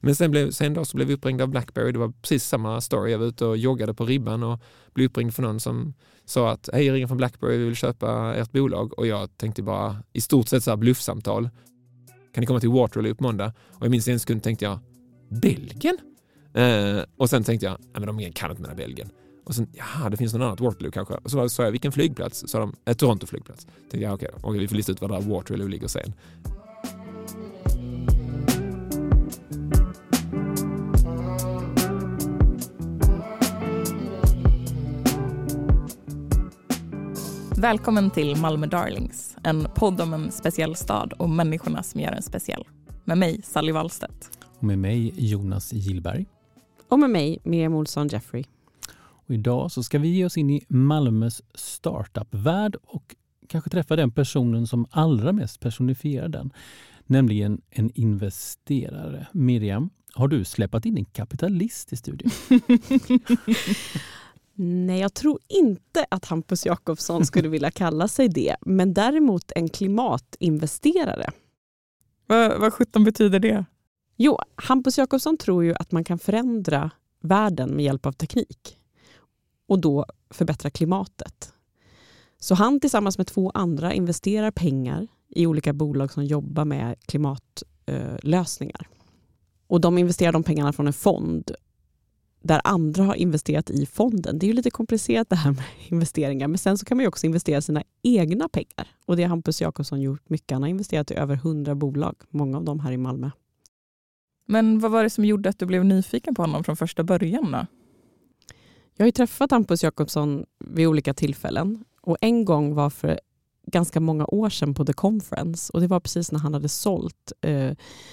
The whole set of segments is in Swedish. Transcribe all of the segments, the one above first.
Men sen, blev, sen då så blev vi uppringda av Blackberry. Det var precis samma story. Jag var ute och joggade på ribban och blev uppringd för någon som sa att hej, jag ringer från Blackberry, vi vill köpa ert bolag. Och jag tänkte bara i stort sett så här bluffsamtal. Kan ni komma till Waterloo på måndag? Och jag minns en sekund tänkte jag, Belgien? Eh, och sen tänkte jag, nej men de kan inte mena Belgien. Och sen, jaha, det finns någon annat Waterloo kanske. Och så sa jag, vilken flygplats? Sa de, eh, Toronto flygplats. Tänkte jag, okej, okay, vi får lista ut var där Waterloo ligger sen. Välkommen till Malmö Darlings, en podd om en speciell stad och människorna som gör den speciell. Med mig, Sally Wallstedt. Och med mig, Jonas Gillberg. Och med mig, Miriam Olsson Jeffrey. Och idag så ska vi ge oss in i Malmös startup-värld och kanske träffa den personen som allra mest personifierar den, nämligen en investerare. Miriam, har du släpat in en kapitalist i studion? Nej, jag tror inte att Hampus Jakobsson skulle vilja kalla sig det, men däremot en klimatinvesterare. Vad, vad sjutton betyder det? Jo, Hampus Jakobsson tror ju att man kan förändra världen med hjälp av teknik och då förbättra klimatet. Så han tillsammans med två andra investerar pengar i olika bolag som jobbar med klimatlösningar. Och de investerar de pengarna från en fond där andra har investerat i fonden. Det är ju lite komplicerat det här med investeringar, men sen så kan man ju också investera sina egna pengar. Och det har Hampus Jakobsson gjort mycket. Han har investerat i över hundra bolag, många av dem här i Malmö. Men vad var det som gjorde att du blev nyfiken på honom från första början? Då? Jag har ju träffat Hampus Jakobsson vid olika tillfällen och en gång var för ganska många år sedan på The Conference och det var precis när han hade sålt eh,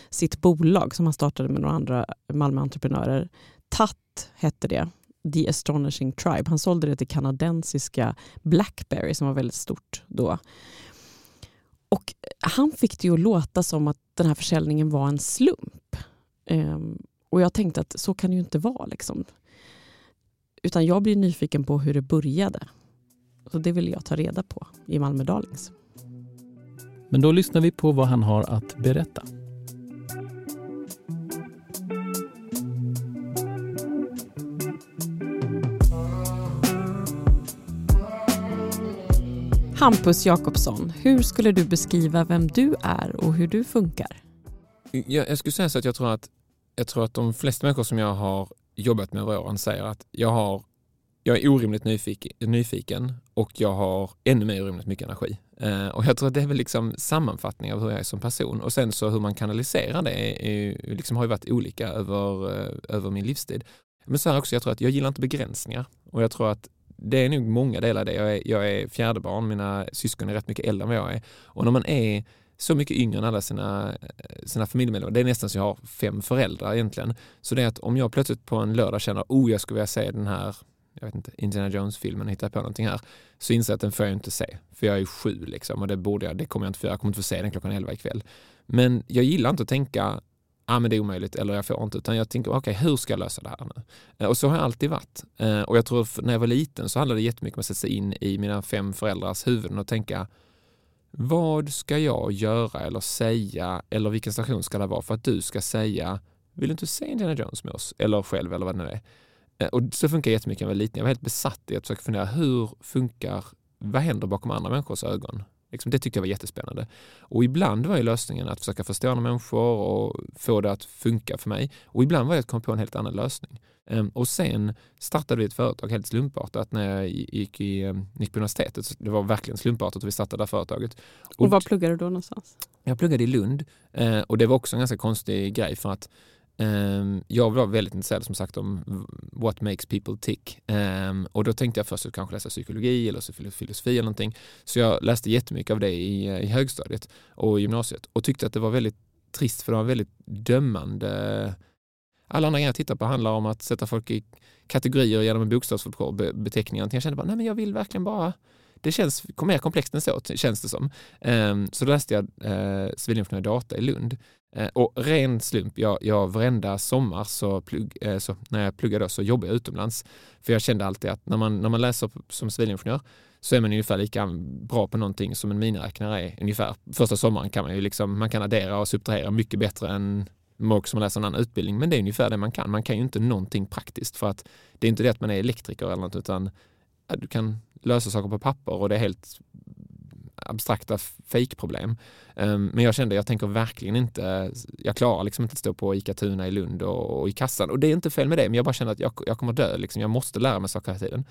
sitt bolag som han startade med några andra Malmö-entreprenörer. TAT hette det, The Astonishing Tribe. Han sålde det till kanadensiska Blackberry som var väldigt stort då. Och han fick det ju att låta som att den här försäljningen var en slump. Um, och jag tänkte att så kan det ju inte vara. Liksom. Utan jag blir nyfiken på hur det började. Så det vill jag ta reda på i Malmö Darlings. Men då lyssnar vi på vad han har att berätta. Hampus Jakobsson, hur skulle du beskriva vem du är och hur du funkar? Jag, jag skulle säga så att jag tror att, jag tror att de flesta människor som jag har jobbat med över åren säger att jag, har, jag är orimligt nyfiken, nyfiken och jag har ännu mer orimligt mycket energi. Eh, och jag tror att det är väl liksom sammanfattning av hur jag är som person och sen så hur man kanaliserar det är, är, liksom har ju varit olika över, eh, över min livstid. Men så här också, jag tror att jag gillar inte begränsningar och jag tror att det är nog många delar det. Jag är, jag är fjärde barn, mina syskon är rätt mycket äldre än vad jag är. Och när man är så mycket yngre än alla sina, eh, sina familjemedlemmar, det är nästan så jag har fem föräldrar egentligen. Så det är att om jag plötsligt på en lördag känner, oh jag skulle vilja se den här jag vet inte, Indiana Jones-filmen, hittar på någonting här, så inser jag att den får jag inte se. För jag är sju liksom och det borde jag, det kommer jag inte få, jag kommer inte få se den klockan elva ikväll. Men jag gillar inte att tänka ah, men det är omöjligt eller jag får inte. Utan jag tänker, okej, okay, hur ska jag lösa det här nu? Eh, och så har jag alltid varit. Eh, och jag tror när jag var liten så handlade det jättemycket om att sätta sig in i mina fem föräldrars huvuden och tänka, vad ska jag göra eller säga eller vilken station ska det vara för att du ska säga, vill du inte se Indiana Jones med oss? Eller själv eller vad det nu är. Eh, och så funkar jättemycket när jag var liten. Jag var helt besatt i att försöka fundera, hur funkar, vad händer bakom andra människors ögon? Liksom, det tyckte jag var jättespännande. Och ibland var ju lösningen att försöka förstå andra människor och få det att funka för mig. Och ibland var det att komma på en helt annan lösning. Um, och sen startade vi ett företag helt slumpartat när jag gick, i, um, gick på universitetet. Det var verkligen slumpartat att vi startade det företaget. Och, och var pluggade du då någonstans? Jag pluggade i Lund uh, och det var också en ganska konstig grej för att Ehm, jag var väldigt intresserad som sagt om what makes people tick. Um, och då tänkte jag först att kanske läsa psykologi eller så filosofi eller någonting. Så jag läste jättemycket av det i, eh, i högstadiet och gymnasiet och tyckte att det var väldigt trist för det var väldigt dömande. Alla andra grejer jag tittar på handlar om att sätta folk i kategorier genom en bokstavsbeteckning. Jag kände bara, nej men jag vill verkligen bara det känns mer komplext än så, känns det som. Ehm, så då läste jag civilingenjör i data i Lund eh, och ren slump, jag, jag varenda sommar så, plugg, eh, så när jag pluggade då, så jobbade jag utomlands. För jag kände alltid att när man, när man läser som civilingenjör så är man ungefär lika bra på någonting som en miniräknare är ungefär. Första sommaren kan man ju liksom, man kan addera och subtrahera mycket bättre än och som läser en annan utbildning. Men det är ungefär det man kan. Man kan ju inte någonting praktiskt för att det är inte det att man är elektriker eller något utan du kan lösa saker på papper och det är helt abstrakta fejkproblem. Um, men jag kände, jag tänker verkligen inte, jag klarar liksom inte att stå på ICA Tuna i Lund och, och, i kassan. Och det är inte fel med det, men jag bara kände att jag, jag kommer dö, liksom. jag måste lära mig saker hela tiden.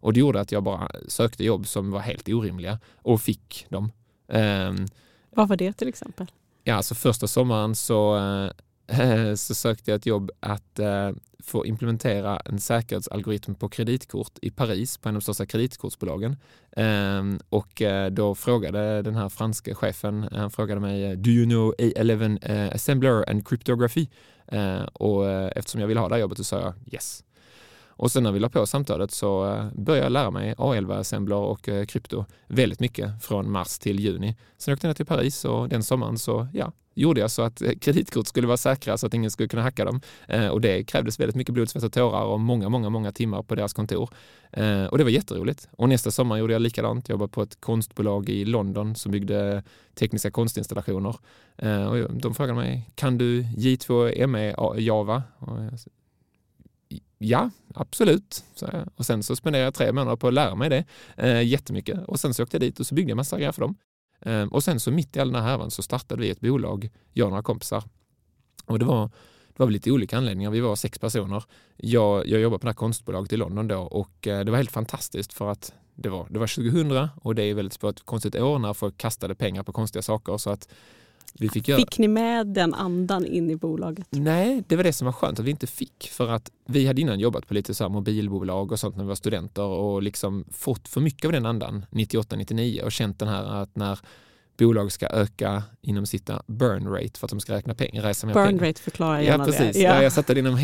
Och det gjorde att jag bara sökte jobb som var helt orimliga och fick dem. Um, Vad var det till exempel? Ja, alltså första sommaren så uh, Eh, så sökte jag ett jobb att eh, få implementera en säkerhetsalgoritm på kreditkort i Paris på en av de största kreditkortsbolagen. Ehm, och eh, då frågade den här franska chefen, eh, han frågade mig eh, Do you know A11 assembler and cryptography? och eftersom jag ville ha det här jobbet så sa jag yes. Och sen när vi la på samtalet så eh, började jag lära mig A11-assembler och eh, krypto väldigt mycket från mars till juni. Sen åkte jag ner till Paris och den sommaren så ja, gjorde jag så att eh, kreditkort skulle vara säkra så att ingen skulle kunna hacka dem. Och det krävdes väldigt mycket blod, svett och tårar och många, många, många timmar på deras kontor. Och det var jätteroligt. Och nästa sommar gjorde jag likadant. Jag jobbade på ett konstbolag i London som byggde tekniska konstinstallationer. Och de frågade mig, kan du J2 ME Java? Ja, absolut. och sen så spenderade jag tre månader på att lära mig det eh, jättemycket. Och sen så åkte jag dit och så byggde jag massa grejer för dem. Eh, och sen så mitt i all den här härvan så startade vi ett bolag, jag och några kompisar. Och det var, det var lite olika anledningar. Vi var sex personer. Jag, jag jobbade på det här konstbolaget i London då och eh, det var helt fantastiskt för att det var, det var 2000 och det är väldigt ett konstigt år när folk kastade pengar på konstiga saker. Så att vi fick, göra... fick ni med den andan in i bolaget? Nej, det var det som var skönt att vi inte fick. För att vi hade innan jobbat på lite så mobilbolag och sånt när vi var studenter och liksom fått för mycket av den andan 98-99 och känt den här att när bolag ska öka inom sitt burn rate för att de ska räkna pengar, mer burn pengar. rate förklarar gärna ja, precis. det. Ja. jag satte det inom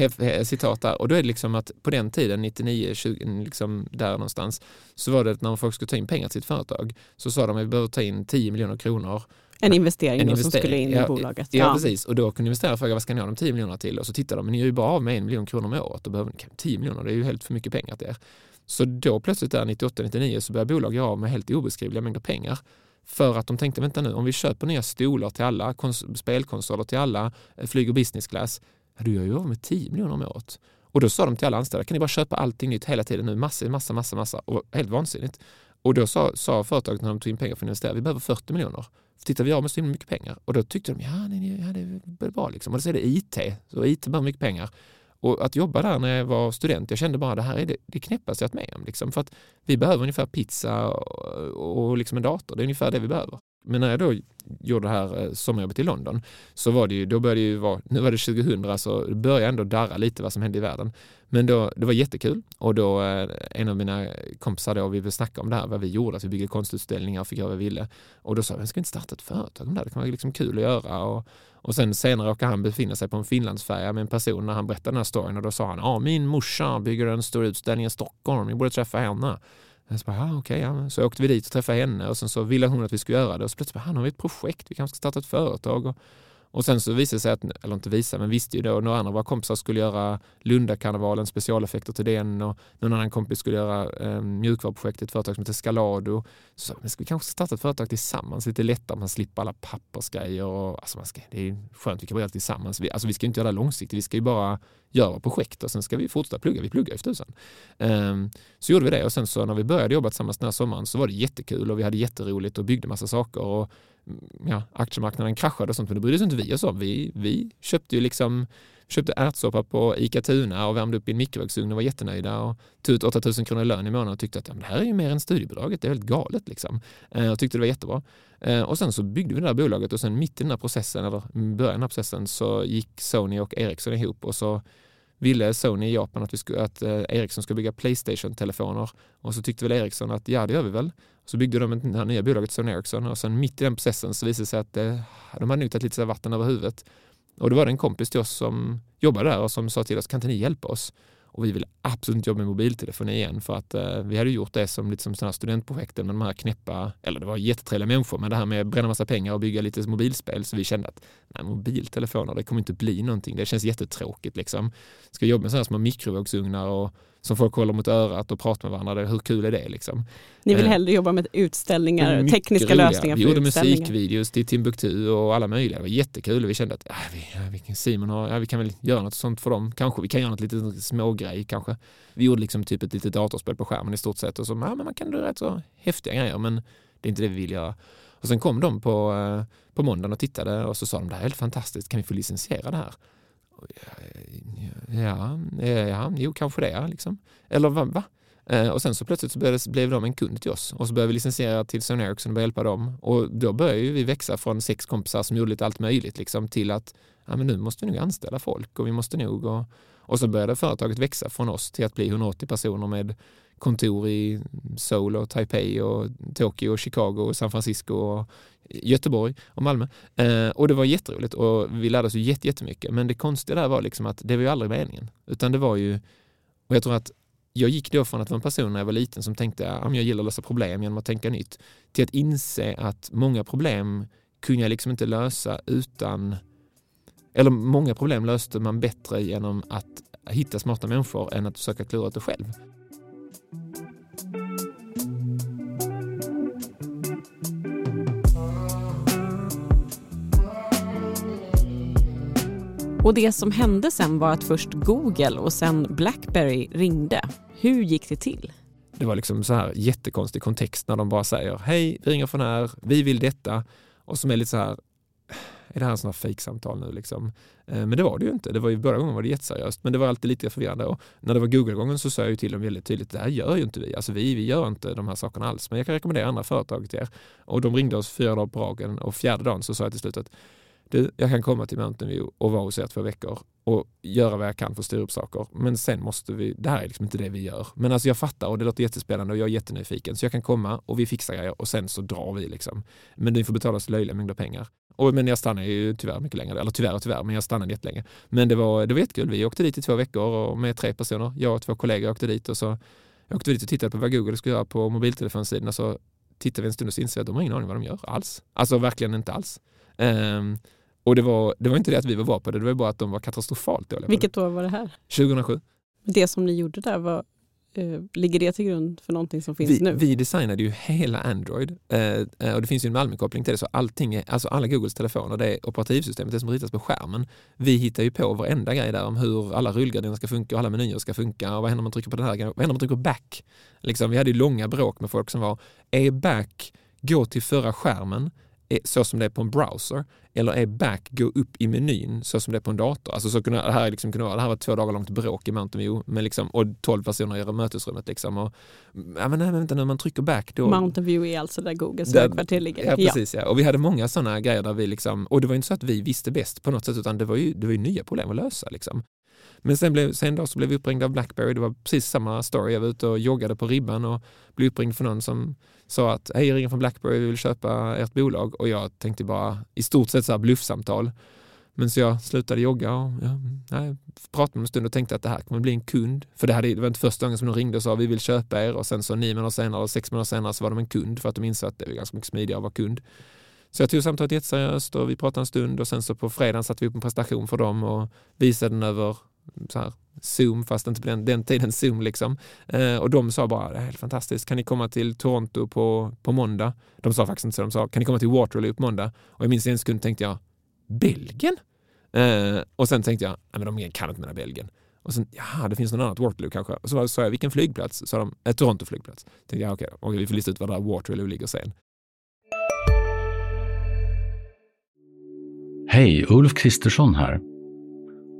citat där och då är det liksom att på den tiden, 99, 20, liksom där någonstans, så var det att när folk skulle ta in pengar till sitt företag så sa de att vi behöver ta in 10 miljoner kronor en investering, en investering. som skulle in i bolaget. Ja, ja, precis. Och då kunde investerare fråga vad ska ni ha de 10 miljonerna till? Och så tittar de, men ni gör ju bara av med en miljon kronor om året och behöver 10 miljoner, det är ju helt för mycket pengar till er. Så då plötsligt där 98-99 så börjar bolag göra av med helt obeskrivliga mängder pengar. För att de tänkte, vänta nu, om vi köper nya stolar till alla, spelkonsoler till alla, eh, flyger business class, du gör ju av med 10 miljoner om året. Och då sa de till alla anställda, kan ni bara köpa allting nytt hela tiden nu, massa, massa, massa, massa. Och helt vansinnigt. Och då sa, sa företaget när de tog in pengar för att investera, vi behöver 40 miljoner. Tittar vi av med så mycket pengar. Och då tyckte de, ja, nej, ja det är bra liksom. Och så är det IT, så IT behöver mycket pengar. Och att jobba där när jag var student, jag kände bara det här är det, det knäppaste jag varit med om. Liksom. För att vi behöver ungefär pizza och, och liksom en dator, det är ungefär det vi behöver. Men när jag då gjorde det här eh, sommarjobbet i London så var det ju, då började det ju vara, nu var det 2000 så det började ändå darra lite vad som hände i världen. Men då, det var jättekul och då eh, en av mina kompisar då, vi ville snacka om det här, vad vi gjorde, att vi byggde konstutställningar och fick göra vad vi ville. Och då sa vi, ska vi inte starta ett företag om det här? Det kan vara liksom kul att göra. Och, och sen senare råkar han befinna sig på en Finlandsfärja med en person när han berättade den här storyn och då sa han, ja min morsa bygger en stor utställning i Stockholm, ni borde träffa henne. Så, bara, ah, okay, ja. så åkte vi dit och träffade henne och sen så ville hon att vi skulle göra det och så plötsligt bara, ah, han har vi ett projekt, vi kanske ska starta ett företag. Och, och sen så visade det sig, att, eller inte visa, men visste ju då några andra av våra kompisar skulle göra Lundakarnevalen, specialeffekter till den och någon annan kompis skulle göra eh, mjukvaruprojekt, ett företag som heter Scalado. Så men ska vi kanske starta ett företag tillsammans, lite lättare, man slipper alla pappersgrejer. Och, alltså man ska, det är skönt, vi kan börja tillsammans. Vi, alltså vi ska inte göra det långsiktigt, vi ska ju bara göra projekt och sen ska vi fortsätta plugga. Vi pluggar ju för tusan. Um, så gjorde vi det och sen så när vi började jobba tillsammans den här sommaren så var det jättekul och vi hade jätteroligt och byggde massa saker. Och, ja, aktiemarknaden kraschade och sånt men det brydde sig inte vi oss om. Vi, vi köpte ju liksom köpte ärtsoppa på ICA Tuna och värmde upp i en mikrovågsugn och var jättenöjda och tog ut 8000 kronor i lön i månaden och tyckte att ja, det här är ju mer än studiebidraget, det är helt galet liksom. Eh, och tyckte det var jättebra. Eh, och sen så byggde vi det där bolaget och sen mitt i den här processen, eller början av den processen, så gick Sony och Ericsson ihop och så ville Sony i Japan att, vi skulle, att eh, Ericsson skulle bygga Playstation-telefoner och så tyckte väl Ericsson att ja, det gör vi väl. Så byggde de det här nya bolaget Sony Ericsson och sen mitt i den processen så visade det sig att eh, de hade nog tagit lite vatten över huvudet. Och då var det en kompis till oss som jobbade där och som sa till oss, kan inte ni hjälpa oss? Och vi ville absolut inte jobba med mobiltelefoni igen för att eh, vi hade gjort det som lite som sådana studentprojekten med de här knäppa, eller det var jättetrevliga människor, men det här med att bränna massa pengar och bygga lite mobilspel så vi kände att nej, mobiltelefoner, det kommer inte bli någonting. Det känns jättetråkigt. Liksom. Ska jobba med sådana små mikrovågsugnar och som folk håller mot örat och pratar med varandra. Hur kul är det? Liksom? Ni vill Eh, hellre jobba med utställningar, tekniska roliga. lösningar Vi gjorde musikvideos till Timbuktu och alla möjliga. Det var jättekul. Vi kände att ja, vi, ja, vi, kan- Simon har, ja, vi kan väl göra något sånt för dem. Kanske vi kan göra något litet smågrej kanske. Vi gjorde liksom typ ett litet datorspel på skärmen i stort sett och så, ja, men man kan göra rätt så häftiga grejer men det är inte det vi vill göra. Och sen kom de på, eh, på måndagen och tittade och så sa de det här är helt fantastiskt, kan vi få licensiera det här? Eh, ja, ja, ja, jo kanske det. Liksom. Eller va? va? Eh, och sen så plötsligt så blev, det, blev de en kund till oss och så började vi licensiera till Sony Ericsson och började hjälpa dem. Och då började ju vi växa från sex kompisar som gjorde lite allt möjligt liksom, till att ja, men nu måste vi nog anställa folk och vi måste nog och, och så började företaget växa från oss till att bli 180 personer med kontor i Seoul och Taipei och Tokyo och Chicago och San Francisco och Göteborg och Malmö. Eh, och det var jätteroligt och vi lärde oss ju jätte- jättemycket. Men det konstiga där var liksom att det var ju aldrig meningen. Utan det var ju, och jag tror att jag gick då från att vara en person när jag var liten som tänkte att jag gillar att lösa problem genom att tänka nytt till att inse att många problem kunde jag liksom inte lösa utan eller många problem löste man bättre genom att hitta smarta människor än att försöka klura ut det själv. Och det som hände sen var att först Google och sen Blackberry ringde. Hur gick det till? Det var liksom så här jättekonstig kontext när de bara säger hej, vi ringer från här, vi vill detta och som är lite så här är det här en sån här fejksamtal nu liksom? Eh, men det var det ju inte. Det var ju, båda gångerna var det jätteseriöst, men det var alltid lite förvirrande. Och när det var Google-gången så sa jag ju till dem väldigt tydligt, det här gör ju inte vi. Alltså vi, vi gör inte de här sakerna alls, men jag kan rekommendera andra företag till er. Och de ringde oss fyra dagar på raken och fjärde dagen så sa jag till slut att du, jag kan komma till Mountain View och vara hos er två veckor och göra vad jag kan för att styra upp saker. Men sen måste vi, det här är liksom inte det vi gör. Men alltså jag fattar och det låter jättespännande och jag är jättenyfiken. Så jag kan komma och vi fixar grejer och sen så drar vi liksom. Men ni får betala oss löjliga mängder pengar. Och, men jag stannade ju tyvärr mycket längre, eller tyvärr och tyvärr, men jag stannade jättelänge. Men det var, det var jättekul. Vi åkte dit i två veckor och med tre personer. Jag och två kollegor åkte dit och så jag åkte dit och tittade på vad Google skulle göra på mobiltelefonsidan så tittade vi en stund och så insåg jag att de har ingen aning vad de gör alls. Alltså verkligen inte alls. Um, och det var, det var inte det att vi var bra på det, det var bara att de var katastrofalt dåliga Vilket år var det här? det. 2007. Det som ni gjorde där, var, eh, ligger det till grund för någonting som finns Vi, nu? vi designade ju hela Android eh, eh, och det finns ju en Malmökoppling till det så allting är, alltså alla Googles telefoner, det är operativsystemet, det som ritas på skärmen. Vi hittar ju på varenda grej där om hur alla rullgardiner ska funka och alla menyer ska funka och vad händer om man trycker på den här vad händer om man trycker back? Liksom, vi hade ju långa bråk med folk som var, är back gå till förra skärmen är så som det är på en browser eller är back gå upp i menyn så som det är på en dator. Alltså så kunde, det, här liksom kunde vara, det här var två dagar långt bråk i Mountain View med liksom, och 12 personer i mötesrummet. Liksom, och, ja, men nej, men vänta, när man trycker back då... Mountain View är alltså där Googles högkvarter ligger? Ja, precis. Ja. Och vi hade många sådana grejer där vi liksom, och det var inte så att vi visste bäst på något sätt utan det var ju, det var ju nya problem att lösa. Liksom. Men sen, blev, sen då så blev vi uppringda av Blackberry. Det var precis samma story. Jag var ute och joggade på ribban och blev uppringd för någon som sa att hej, jag ringer från Blackberry, vi vill köpa ert bolag. Och jag tänkte bara i stort sett så här bluffsamtal. Men så jag slutade jogga och ja, nej, pratade med en stund och tänkte att det här kommer bli en kund. För det, hade, det var inte första gången som de ringde och sa vi vill köpa er och sen så nio månader senare och sex månader senare så var de en kund för att de insåg att det var ganska mycket smidigare att vara kund. Så jag tog samtalet jätteseriöst och vi pratade en stund och sen så på fredagen satte vi upp en prestation för dem och visade den över så här, Zoom, fast inte på den, den tiden Zoom. Liksom. Eh, och de sa bara, det är helt fantastiskt, kan ni komma till Toronto på, på måndag? De sa faktiskt inte så, de sa, kan ni komma till Waterloo på måndag? Och jag minns en sekund tänkte jag, Belgien? Eh, och sen tänkte jag, nej men de kan inte mena Belgien. Och sen, ja det finns någon annat Waterloo kanske. Och så sa jag, vilken flygplats? Sa de, eh, Toronto flygplats. Tänkte jag, okej, okay, vi får lista ut var där Waterloo ligger sen. Hej, Ulf Kristersson här.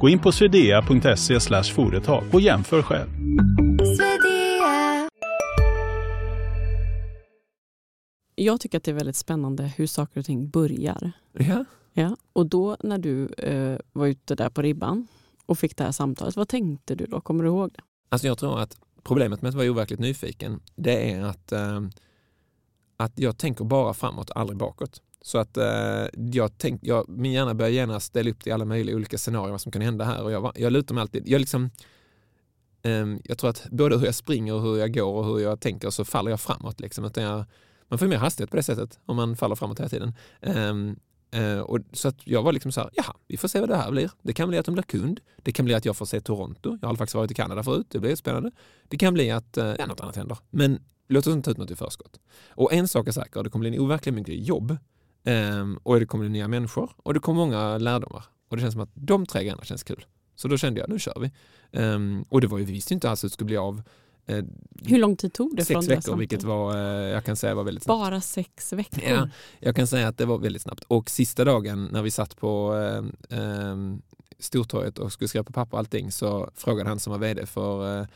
Gå in på swedea.se företag och jämför själv. Jag tycker att det är väldigt spännande hur saker och ting börjar. Ja, Ja, och då när du eh, var ute där på ribban och fick det här samtalet, vad tänkte du då? Kommer du ihåg det? Alltså jag tror att problemet med att vara overkligt nyfiken, det är att, eh, att jag tänker bara framåt, aldrig bakåt. Så att eh, jag tänk, jag, min hjärna börjar genast ställa upp i alla möjliga olika scenarier vad som kan hända här. Och jag, jag lutar mig alltid, jag liksom, eh, jag tror att både hur jag springer och hur jag går och hur jag tänker så faller jag framåt. Liksom. Utan jag, man får mer hastighet på det sättet om man faller framåt hela tiden. Ehm, eh, och, så att jag var liksom så här, jaha, vi får se vad det här blir. Det kan bli att de blir kund. Det kan bli att jag får se Toronto. Jag har faktiskt varit i Kanada förut. Det blir spännande. Det kan bli att eh, något annat händer. Men låt oss inte ta ut något i förskott. Och en sak är säker, det kommer bli en overklig mycket jobb. Um, och det kommer nya människor och det kommer många lärdomar. Och det känns som att de tre grejerna känns kul. Så då kände jag, nu kör vi. Um, och det var ju, vi visste inte alls hur det skulle bli av. Eh, Hur lång tid tog det? Sex från veckor, vilket var, eh, jag kan säga var väldigt snabbt. Bara sex veckor? Ja, jag kan säga att det var väldigt snabbt. Och sista dagen när vi satt på eh, eh, Stortorget och skulle skriva på papper och allting så frågade han som var vd för eh,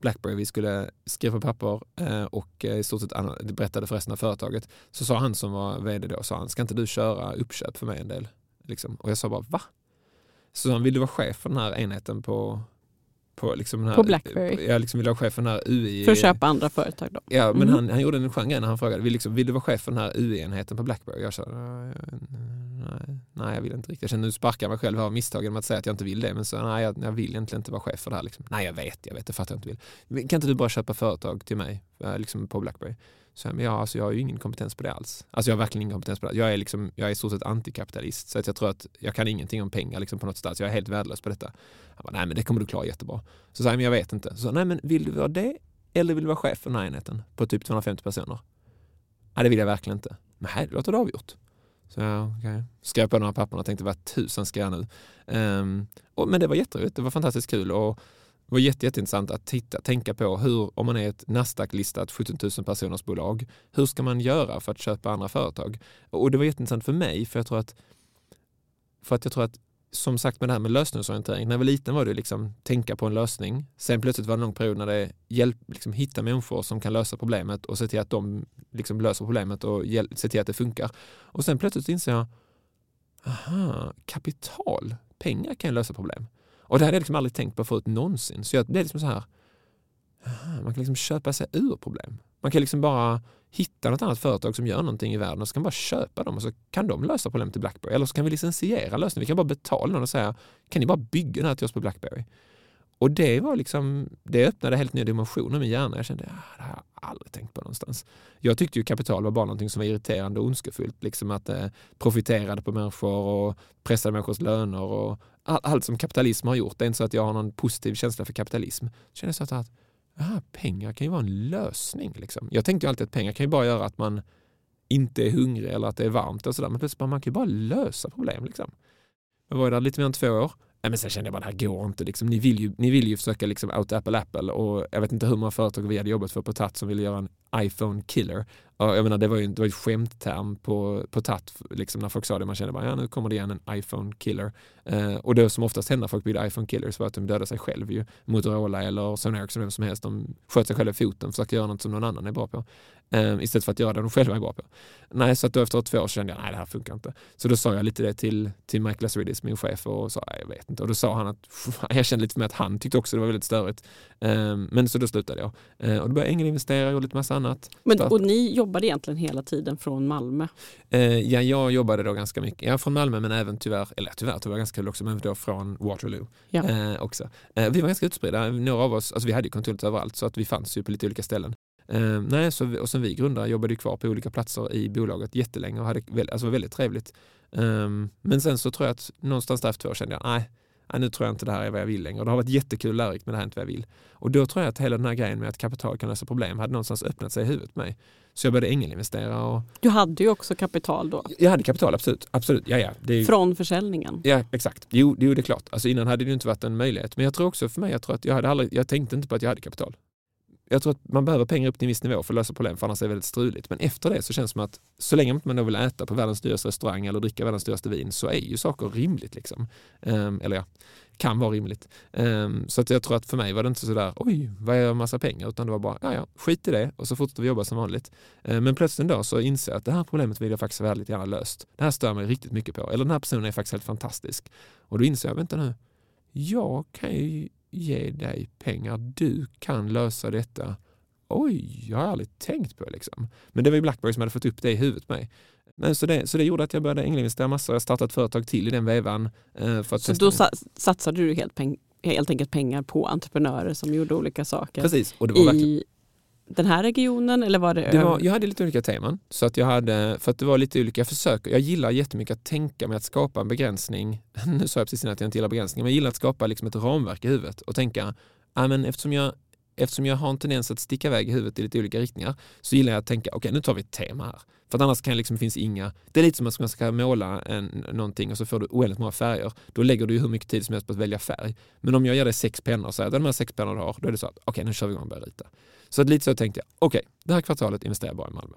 Blackberry, vi skulle skriva på papper eh, och eh, i stort sett berättade för resten av företaget. Så sa han som var vd då, sa han, ska inte du köra uppköp för mig en del? Liksom. Och jag sa bara, va? Så han, vill du vara chef för den här enheten på på, liksom här, på Blackberry? Jag liksom ville vara chef för den här UI... För att köpa andra företag då? Ja, men mm. han, han gjorde en grej när han frågade, vill, liksom, vill du vara chef för den här UI-enheten på Blackberry? Jag sa, nej, nej, jag vill inte riktigt. Jag känner nu sparkar jag mig själv av misstag genom att säga att jag inte vill det. Men så, nej, jag, jag vill egentligen inte vara chef för det här. Liksom. Nej, jag vet, jag vet, det fattar jag inte vill. Kan inte du bara köpa företag till mig eh, liksom på Blackberry? Så men jag, alltså jag har ju ingen kompetens på det alls. Alltså jag har verkligen ingen kompetens på det. Jag är, liksom, jag är i stort sett antikapitalist. Så att jag tror att jag kan ingenting om pengar liksom på något sätt. Så jag är helt värdelös på detta. Han bara, nej men det kommer du klara jättebra. Så sa jag, men jag vet inte. Så nej men vill du vara det eller vill du vara chef för den här enheten på typ 250 personer? Nej det vill jag verkligen inte. Nej, det låter det avgjort. Så jag okay. skrev på några papper och tänkte vad tusan ska jag nu? Um, och, men det var jätteroligt, det var fantastiskt kul och det var jätte, jätteintressant att titta, tänka på hur, om man är ett Nasdaq-listat 17 000 personers bolag, hur ska man göra för att köpa andra företag? Och det var jätteintressant för mig, för jag tror att, för att jag tror att som sagt med det här med lösningsorientering, när jag var liten var det liksom tänka på en lösning. Sen plötsligt var det en lång period när det hjälp, liksom hitta människor som kan lösa problemet och se till att de liksom löser problemet och hjälp, se till att det funkar. Och sen plötsligt inser jag, aha, kapital, pengar kan lösa problem. Och det hade jag liksom aldrig tänkt på förut någonsin. Så jag, det är liksom så här, man kan liksom köpa sig ur problem. Man kan liksom bara hitta något annat företag som gör någonting i världen och så kan man bara köpa dem och så kan de lösa problemet till Blackberry. Eller så kan vi licensiera lösningen. Vi kan bara betala någon och säga, kan ni bara bygga det här till oss på Blackberry? Och det var liksom, det öppnade helt nya dimensioner i min hjärna. Jag kände, ah, det har jag aldrig tänkt på någonstans. Jag tyckte ju kapital var bara någonting som var irriterande och ondskefullt. Liksom att det profiterade på människor och pressade människors löner och all, allt som kapitalism har gjort. Det är inte så att jag har någon positiv känsla för kapitalism. Jag känner så att, aha, pengar kan ju vara en lösning. Liksom. Jag tänkte ju alltid att pengar kan ju bara göra att man inte är hungrig eller att det är varmt och sådär. Men plötsligt man kan ju bara lösa problem. Liksom. Jag var där lite mer än två år. men sen kände jag bara, det här går inte. Liksom. Ni, vill ju, ni vill ju försöka liksom out Apple Apple och jag vet inte hur många företag vi hade jobbat för på TAT som ville göra en iPhone killer. Och jag menar, det var ju, det var ju skämtterm på, på TAT liksom, när folk sa det. Man kände bara, ja nu kommer det igen en iPhone killer. Eh, och det som oftast hände när folk byggde iPhone killers var att de dödade sig själv. Ju. Motorola eller Sony Ericsson, vem som helst, de sköt sig själva i foten, försökte göra något som någon annan är bra på. Eh, istället för att göra det de själva är bra på. Nej, så att då efter två år kände jag, nej det här funkar inte. Så då sa jag lite det till, till Michael Lazaridis, min chef, och sa, jag vet inte. Och då sa han att, jag kände lite med att han tyckte också det var väldigt störigt. Eh, men så då slutade jag. Eh, och då började jag ängelinvestera och lite massa annat. Men, och ni jobbade egentligen hela tiden från Malmö? Eh, ja, jag jobbade då ganska mycket, ja från Malmö men även tyvärr, eller tyvärr, det var ganska kul också, men då från Waterloo ja. eh, också. Eh, vi var ganska utspridda, några av oss, alltså vi hade ju kontor överallt så att vi fanns ju på lite olika ställen. Eh, nej, så, och som vi grundare jobbade kvar på olika platser i bolaget jättelänge och hade alltså var väldigt trevligt. Um, men sen så tror jag att någonstans där efter två år kände jag, nej, nu tror jag inte det här är vad jag vill längre. Och det har varit jättekul lärorikt men det här är inte vad jag vill. Och då tror jag att hela den här grejen med att kapital kan lösa problem hade någonstans öppnat sig i huvudet på mig. Så jag började ängelinvestera. Och... Du hade ju också kapital då? Jag hade kapital, absolut. absolut. Ja, ja. Det är... Från försäljningen? Ja, exakt. Jo, det är klart. Alltså innan hade det inte varit en möjlighet. Men jag tror också för mig, jag tror att jag hade aldrig, jag tänkte inte på att jag hade kapital jag tror att man behöver pengar upp till en viss nivå för att lösa problem, för annars är det väldigt struligt. Men efter det så känns det som att så länge man då vill äta på världens dyraste restaurang eller dricka världens dyraste vin så är ju saker rimligt. Liksom. Um, eller ja, kan vara rimligt. Um, så att jag tror att för mig var det inte sådär, oj, vad är en massa pengar? Utan det var bara, ja, ja, skit i det och så fortsätter vi jobba som vanligt. Um, men plötsligt en dag så inser jag att det här problemet vill jag faktiskt väldigt gärna löst. Det här stör mig riktigt mycket på. Eller den här personen är faktiskt helt fantastisk. Och då inser jag, vänta nu, jag kan ju ge dig pengar, du kan lösa detta. Oj, jag har aldrig tänkt på det. Liksom. Men det var ju Blackberry som hade fått upp det i huvudet på mig. Men så, det, så det gjorde att jag började ängelinvestera massor. Jag startade ett företag till i den vevan. Eh, för att så då sa, satsade du helt, peng, helt enkelt pengar på entreprenörer som gjorde olika saker? Precis. Och det var i, verkligen den här regionen eller var det, det var, Jag hade lite olika teman. Så att jag hade, för att det var lite olika försök. Jag gillar jättemycket att tänka med att skapa en begränsning. Nu sa jag precis innan att jag inte gillar begränsningar, men jag gillar att skapa liksom ett ramverk i huvudet och tänka, ja, men eftersom jag eftersom jag har en tendens att sticka iväg i huvudet i lite olika riktningar så gillar jag att tänka, okej okay, nu tar vi ett tema här. För att annars kan liksom, finns inga, det är lite som att man ska måla en, någonting och så får du oändligt många färger. Då lägger du hur mycket tid som helst på att välja färg. Men om jag ger dig sex pennor och säger att de här sex pennorna du har, då är det så att okej okay, nu kör vi igång och börjar rita. Så att lite så tänkte jag, okej, okay, det här kvartalet investerar jag bara i Malmö.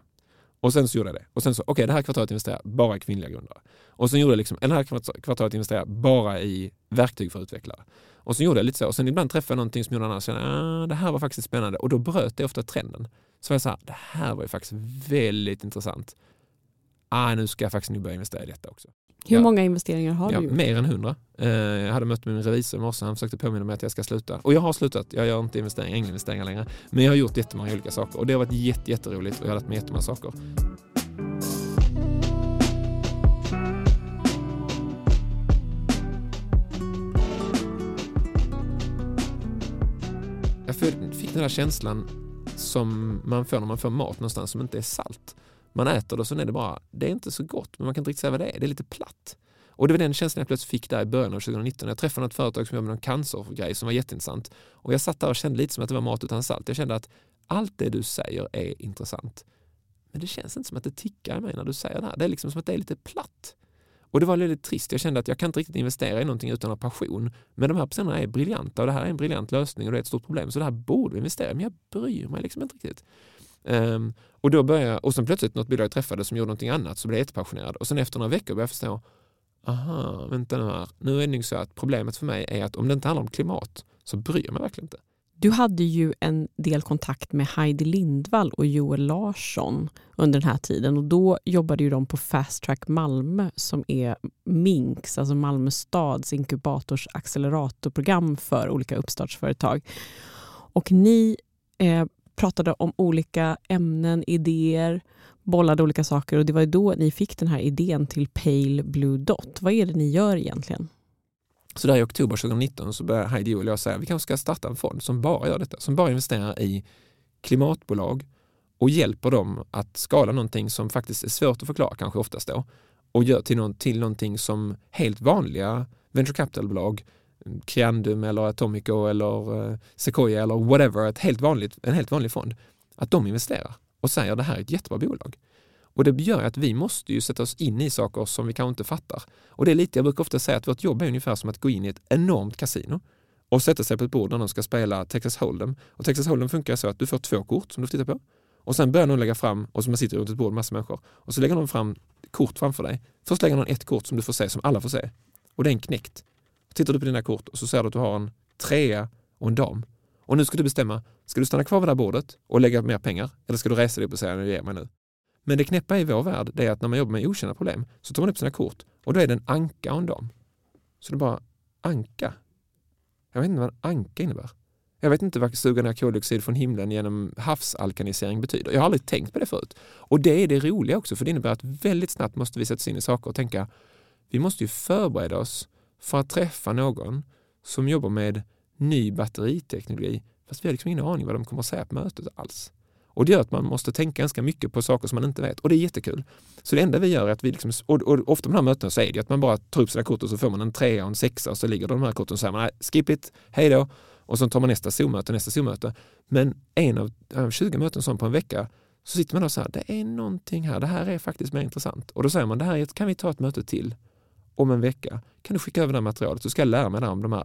Och sen så gjorde jag det. Och sen så, okej, okay, det här kvartalet investerar jag bara i kvinnliga grundare. Och sen gjorde jag liksom, det här kvartalet investerar jag bara i verktyg för utvecklare. Och sen gjorde jag lite så. Och sen ibland träffade jag någonting som gjorde att kände, ah, det här var faktiskt spännande. Och då bröt det ofta trenden. Så var jag så här, det här var ju faktiskt väldigt intressant. Ah, nu ska jag faktiskt nu börja investera i detta också. Hur ja. många investeringar har ja, du gjort? Mer än hundra. Eh, jag hade mött min revisor i morse. Han försökte påminna mig att jag ska sluta. Och jag har slutat. Jag gör inte investeringar, inga investeringar längre. Men jag har gjort jättemånga olika saker och det har varit jätte, jätteroligt och jag har lärt mig jättemånga saker. Jag fick den här känslan som man får när man får mat någonstans som inte är salt. Man äter det och så är det bara, det är inte så gott, men man kan inte riktigt säga vad det är. Det är lite platt. Och det var den känslan jag plötsligt fick där i början av 2019. Jag träffade något företag som jobbar med någon cancergrej som var jätteintressant. Och jag satt där och kände lite som att det var mat utan salt. Jag kände att allt det du säger är intressant. Men det känns inte som att det tickar i mig när du säger det här. Det är liksom som att det är lite platt. Och det var väldigt trist. Jag kände att jag kan inte riktigt investera i någonting utan att ha passion. Men de här personerna är briljanta och det här är en briljant lösning och det är ett stort problem. Så det här borde vi investera i, men jag bryr mig liksom inte riktigt. Um, och då började jag, och sen plötsligt något bolag jag träffade som gjorde någonting annat så blev jag jättepassionerad. Och sen efter några veckor började jag förstå, aha, vänta nu här. Nu är det nog så att problemet för mig är att om det inte handlar om klimat så bryr jag mig verkligen inte. Du hade ju en del kontakt med Heidi Lindvall och Joel Larsson under den här tiden och då jobbade ju de på Fast Track Malmö som är Minks, alltså Malmö stads inkubators acceleratorprogram för olika uppstartsföretag. Och ni eh, pratade om olika ämnen, idéer, bollade olika saker och det var då ni fick den här idén till Pale Blue Dot. Vad är det ni gör egentligen? Så där i oktober 2019 så började Heidi och jag säga vi kanske ska starta en fond som bara gör detta, som bara investerar i klimatbolag och hjälper dem att skala någonting som faktiskt är svårt att förklara kanske oftast då och gör till, någon, till någonting som helt vanliga venture capital-bolag Creandum eller Atomico eller eh, Sequoia eller whatever, ett helt vanligt, en helt vanlig fond, att de investerar och säger att det här är ett jättebra bolag. Och det gör att vi måste ju sätta oss in i saker som vi kanske inte fattar. Och det är lite, jag brukar ofta säga att vårt jobb är ungefär som att gå in i ett enormt kasino och sätta sig på ett bord när de ska spela Texas Hold'em. Och Texas Hold'em funkar så att du får två kort som du får titta på. Och sen börjar någon lägga fram, och så man sitter runt ett bord massa människor, och så lägger någon fram kort framför dig. Först lägger någon ett kort som du får se, som alla får se. Och det är en knäckt. Tittar du på dina kort och så ser du att du har en trea och en dam. Och nu ska du bestämma, ska du stanna kvar vid det här bordet och lägga mer pengar? Eller ska du resa dig upp och säga, nu ger mig nu. Men det knäppa i vår värld är att när man jobbar med okända problem så tar man upp sina kort och då är det en anka och en dam. Så det är bara anka. Jag vet inte vad en anka innebär. Jag vet inte vad suga ner koldioxid från himlen genom havsalkanisering betyder. Jag har aldrig tänkt på det förut. Och det är det roliga också, för det innebär att väldigt snabbt måste vi sätta oss in i saker och tänka, vi måste ju förbereda oss för att träffa någon som jobbar med ny batteriteknologi fast vi har liksom ingen aning vad de kommer att säga på mötet alls. Och det gör att man måste tänka ganska mycket på saker som man inte vet och det är jättekul. Så det enda vi gör är att vi, liksom, och, och ofta på de här mötena så är det att man bara tar upp sina kort och så får man en trea och en sexa och så ligger de här korten och säger man nej, skip it, hej då. Och så tar man nästa Zoom-möte, nästa Zoom-möte. Men en av, av 20 möten som på en vecka så sitter man och säger det är någonting här, det här är faktiskt mer intressant. Och då säger man, det här kan vi ta ett möte till om en vecka. Kan du skicka över det här materialet så ska jag lära mig där om de här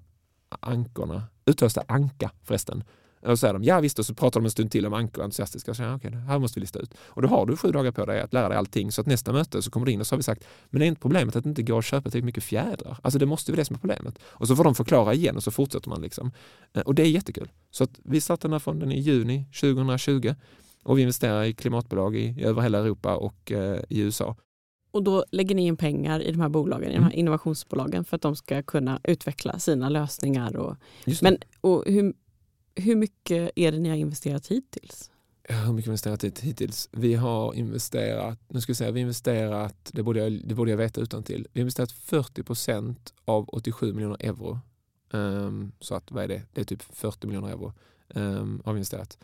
ankorna. Uttalas det anka förresten? Och så säger de ja visst och så pratar de en stund till om ankor entusiastiska och säger okej okay, här måste vi lista ut. Och då har du sju dagar på dig att lära dig allting så att nästa möte så kommer du in och så har vi sagt men det är inte problemet att det inte går att köpa tillräckligt mycket fjädrar. Alltså det måste vara det som är problemet. Och så får de förklara igen och så fortsätter man liksom. Eh, och det är jättekul. Så att vi startade den här fonden i juni 2020 och vi investerar i klimatbolag i, i över hela Europa och eh, i USA. Och då lägger ni in pengar i de här bolagen, i de här mm. innovationsbolagen för att de ska kunna utveckla sina lösningar. Och, men och hur, hur mycket är det ni har investerat hittills? hur mycket har vi investerat hittills? Vi har investerat, nu ska jag säga, vi investerat, det borde jag, det borde jag veta utan till. Vi har investerat 40 procent av 87 miljoner euro. Um, så att vad är det? Det är typ 40 miljoner euro um, har vi investerat.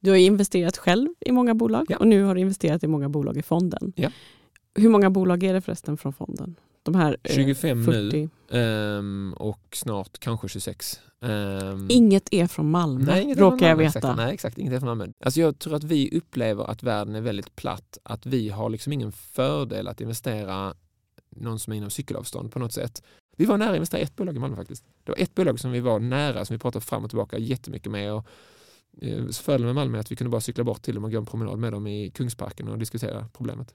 Du har investerat själv i många bolag ja. och nu har du investerat i många bolag i fonden. Ja. Hur många bolag är det förresten från fonden? De här, 25 eh, 40. nu um, och snart kanske 26. Um, inget är från Malmö, nej, råkar jag veta. Exakt, nej, exakt. Inget är från Malmö. Alltså jag tror att vi upplever att världen är väldigt platt. Att vi har liksom ingen fördel att investera någon som är inom cykelavstånd på något sätt. Vi var nära att investera i ett bolag i Malmö faktiskt. Det var ett bolag som vi var nära, som vi pratade fram och tillbaka jättemycket med. Och, eh, fördelen med Malmö är att vi kunde bara cykla bort till dem och gå en promenad med dem i Kungsparken och diskutera problemet.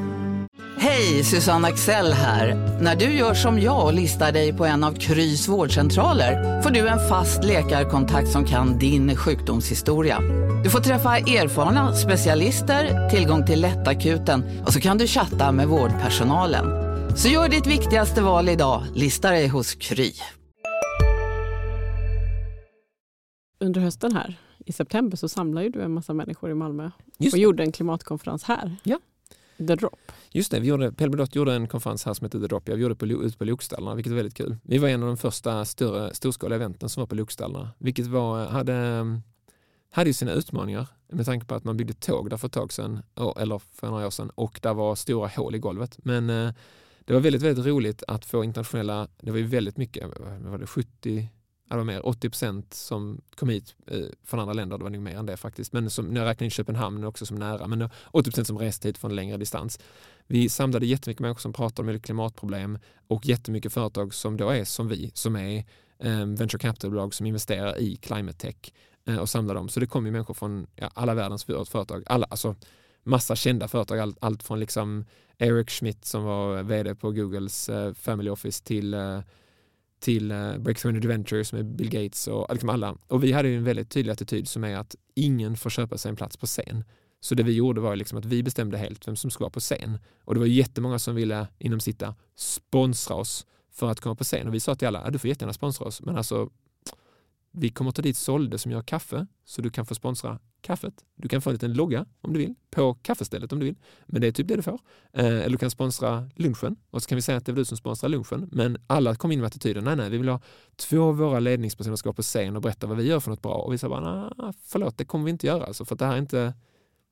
Hej, Susanne Axel här. När du gör som jag och listar dig på en av Krys vårdcentraler får du en fast läkarkontakt som kan din sjukdomshistoria. Du får träffa erfarna specialister, tillgång till lättakuten och så kan du chatta med vårdpersonalen. Så gör ditt viktigaste val idag, lista dig hos Kry. Under hösten här, i september, så samlade du en massa människor i Malmö och gjorde en klimatkonferens här. Ja. The Drop. Just det, vi gjorde, Pelbedot gjorde en konferens här som hette The Drop. vi gjorde det ute på Lokstallarna, vilket var väldigt kul. Vi var en av de första större, storskaliga eventen som var på Lokstallarna, vilket var, hade hade ju sina utmaningar med tanke på att man byggde tåg där för ett tag sedan, eller för några år sedan, och där var stora hål i golvet. Men eh, det var väldigt, väldigt roligt att få internationella, det var ju väldigt mycket, var det 70, det var mer, 80 procent som kom hit eh, från andra länder, det var nog mer än det faktiskt, men som, när jag räknar in Köpenhamn också som nära, men 80 procent som reste hit från längre distans. Vi samlade jättemycket människor som pratade om klimatproblem och jättemycket företag som då är som vi, som är eh, venture capital-bolag som investerar i climate tech Eh, och samlar dem. Så det kom ju människor från ja, alla världens företag, alla, alltså massa kända företag, allt, allt från liksom Eric Schmidt som var vd på Googles eh, Family Office till, eh, till eh, Breakthrough and Adventure som är Bill Gates och liksom alla. Och vi hade ju en väldigt tydlig attityd som är att ingen får köpa sig en plats på scen. Så det vi gjorde var liksom att vi bestämde helt vem som ska vara på scen. Och det var jättemånga som ville, inom sitta, sponsra oss för att komma på scen. Och vi sa till alla, du får jättegärna sponsra oss, men alltså vi kommer ta dit Solde som gör kaffe så du kan få sponsra kaffet. Du kan få en liten logga om du vill på kaffestället om du vill. Men det är typ det du får. Eh, eller du kan sponsra lunchen och så kan vi säga att det är du som sponsrar lunchen. Men alla kom in med attityden, nej nej, vi vill ha två av våra ledningspersoner ska vara på scen och berätta vad vi gör för något bra. Och vi sa bara, nej, förlåt, det kommer vi inte göra. Alltså, för det här är inte,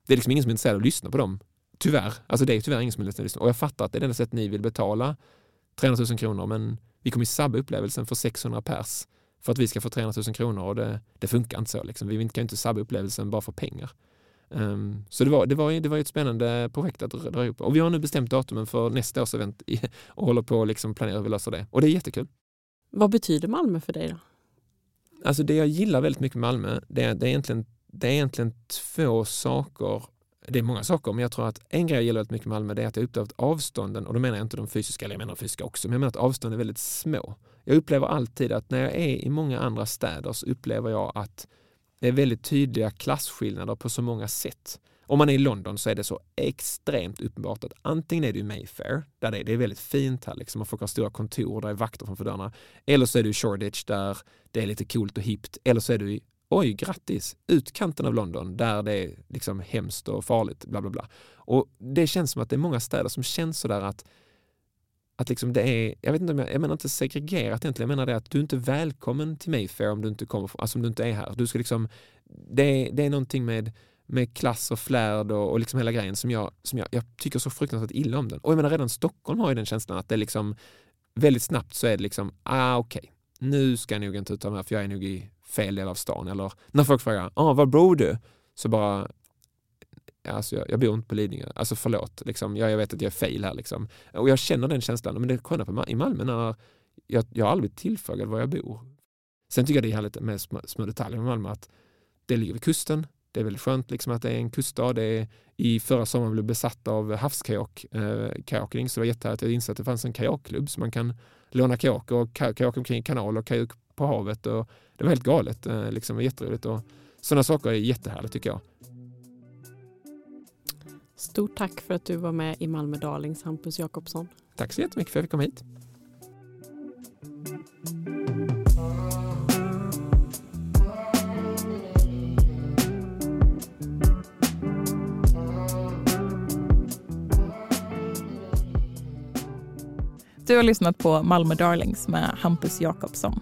det är liksom ingen som är intresserad av att lyssna på dem. Tyvärr. Alltså det är tyvärr ingen som är intresserad av att lyssna. Och jag fattar att det är det enda sättet ni vill betala 300 000 kronor, men vi kommer ju sabba upplevelsen för 600 pers för att vi ska få 300 000 kronor och det, det funkar inte så. Liksom. Vi kan inte sabba upplevelsen bara för pengar. Um, så det var, det, var, det var ett spännande projekt att dra ihop. Och vi har nu bestämt datumen för nästa års event och håller på att liksom planera hur vi löser det. Och det är jättekul. Vad betyder Malmö för dig då? Alltså det jag gillar väldigt mycket med Malmö, det är, det är, egentligen, det är egentligen två saker. Det är många saker, men jag tror att en grej jag gillar väldigt mycket med Malmö det är att jag upplevt avstånden, och då menar jag inte de fysiska, eller jag menar de fysiska också, men jag menar att avstånden är väldigt små. Jag upplever alltid att när jag är i många andra städer så upplever jag att det är väldigt tydliga klasskillnader på så många sätt. Om man är i London så är det så extremt uppenbart att antingen är du i Mayfair, där det är, det är väldigt fint här, liksom, man folk har stora kontor, där är vakter framför dörrarna. Eller så är du i Shoreditch där det är lite coolt och hippt. Eller så är du i, oj grattis, utkanten av London där det är liksom hemskt och farligt, bla bla bla. Och det känns som att det är många städer som känns sådär att att liksom det är, jag vet inte om jag, jag menar inte segregerat egentligen, jag menar det att du är inte är välkommen till Mayfair om du inte kommer, alltså om du inte är här. Du ska liksom, det, är, det är någonting med, med klass och flärd och, och liksom hela grejen som, jag, som jag, jag tycker så fruktansvärt illa om den. Och jag menar redan Stockholm har ju den känslan att det är liksom väldigt snabbt så är det liksom, ah okej, okay. nu ska jag nog inte uttala mig för jag är nog i fel del av stan. Eller när folk frågar, ah, var bor du? Så bara, alltså jag, jag bor inte på Lidingö, alltså förlåt, liksom, jag, jag vet att jag är fel här. Liksom. Och jag känner den känslan, men det sköna på, i Malmö när jag, jag har aldrig tillfrågat tillfrågad var jag bor. Sen tycker jag det är härligt med små, små detaljer med Malmö, att det ligger vid kusten, det är väldigt skönt liksom att det är en kuststad. Det är, I förra sommaren blev besatt av havskajak, eh, kajakning, så det var jättehärligt att inse att det fanns en kajakklubb så man kan låna kajak och kajak omkring kanal och kajak på havet. Och det var helt galet, eh, liksom, jätteroligt. Och sådana saker är jättehärligt tycker jag. Stort tack för att du var med i Malmö Darlings, Hampus Jakobsson. Tack så jättemycket för att jag fick komma hit. Du har lyssnat på Malmö Darlings med Hampus Jakobsson.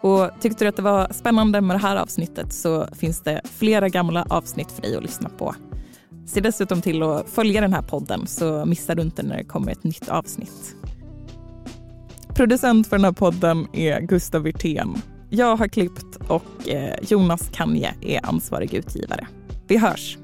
Och tyckte du att det var spännande med det här avsnittet så finns det flera gamla avsnitt för dig att lyssna på. Se dessutom till att följa den här podden så missar du inte när det kommer ett nytt avsnitt. Producent för den här podden är Gustav Wirtén. Jag har klippt och eh, Jonas Kanje är ansvarig utgivare. Vi hörs!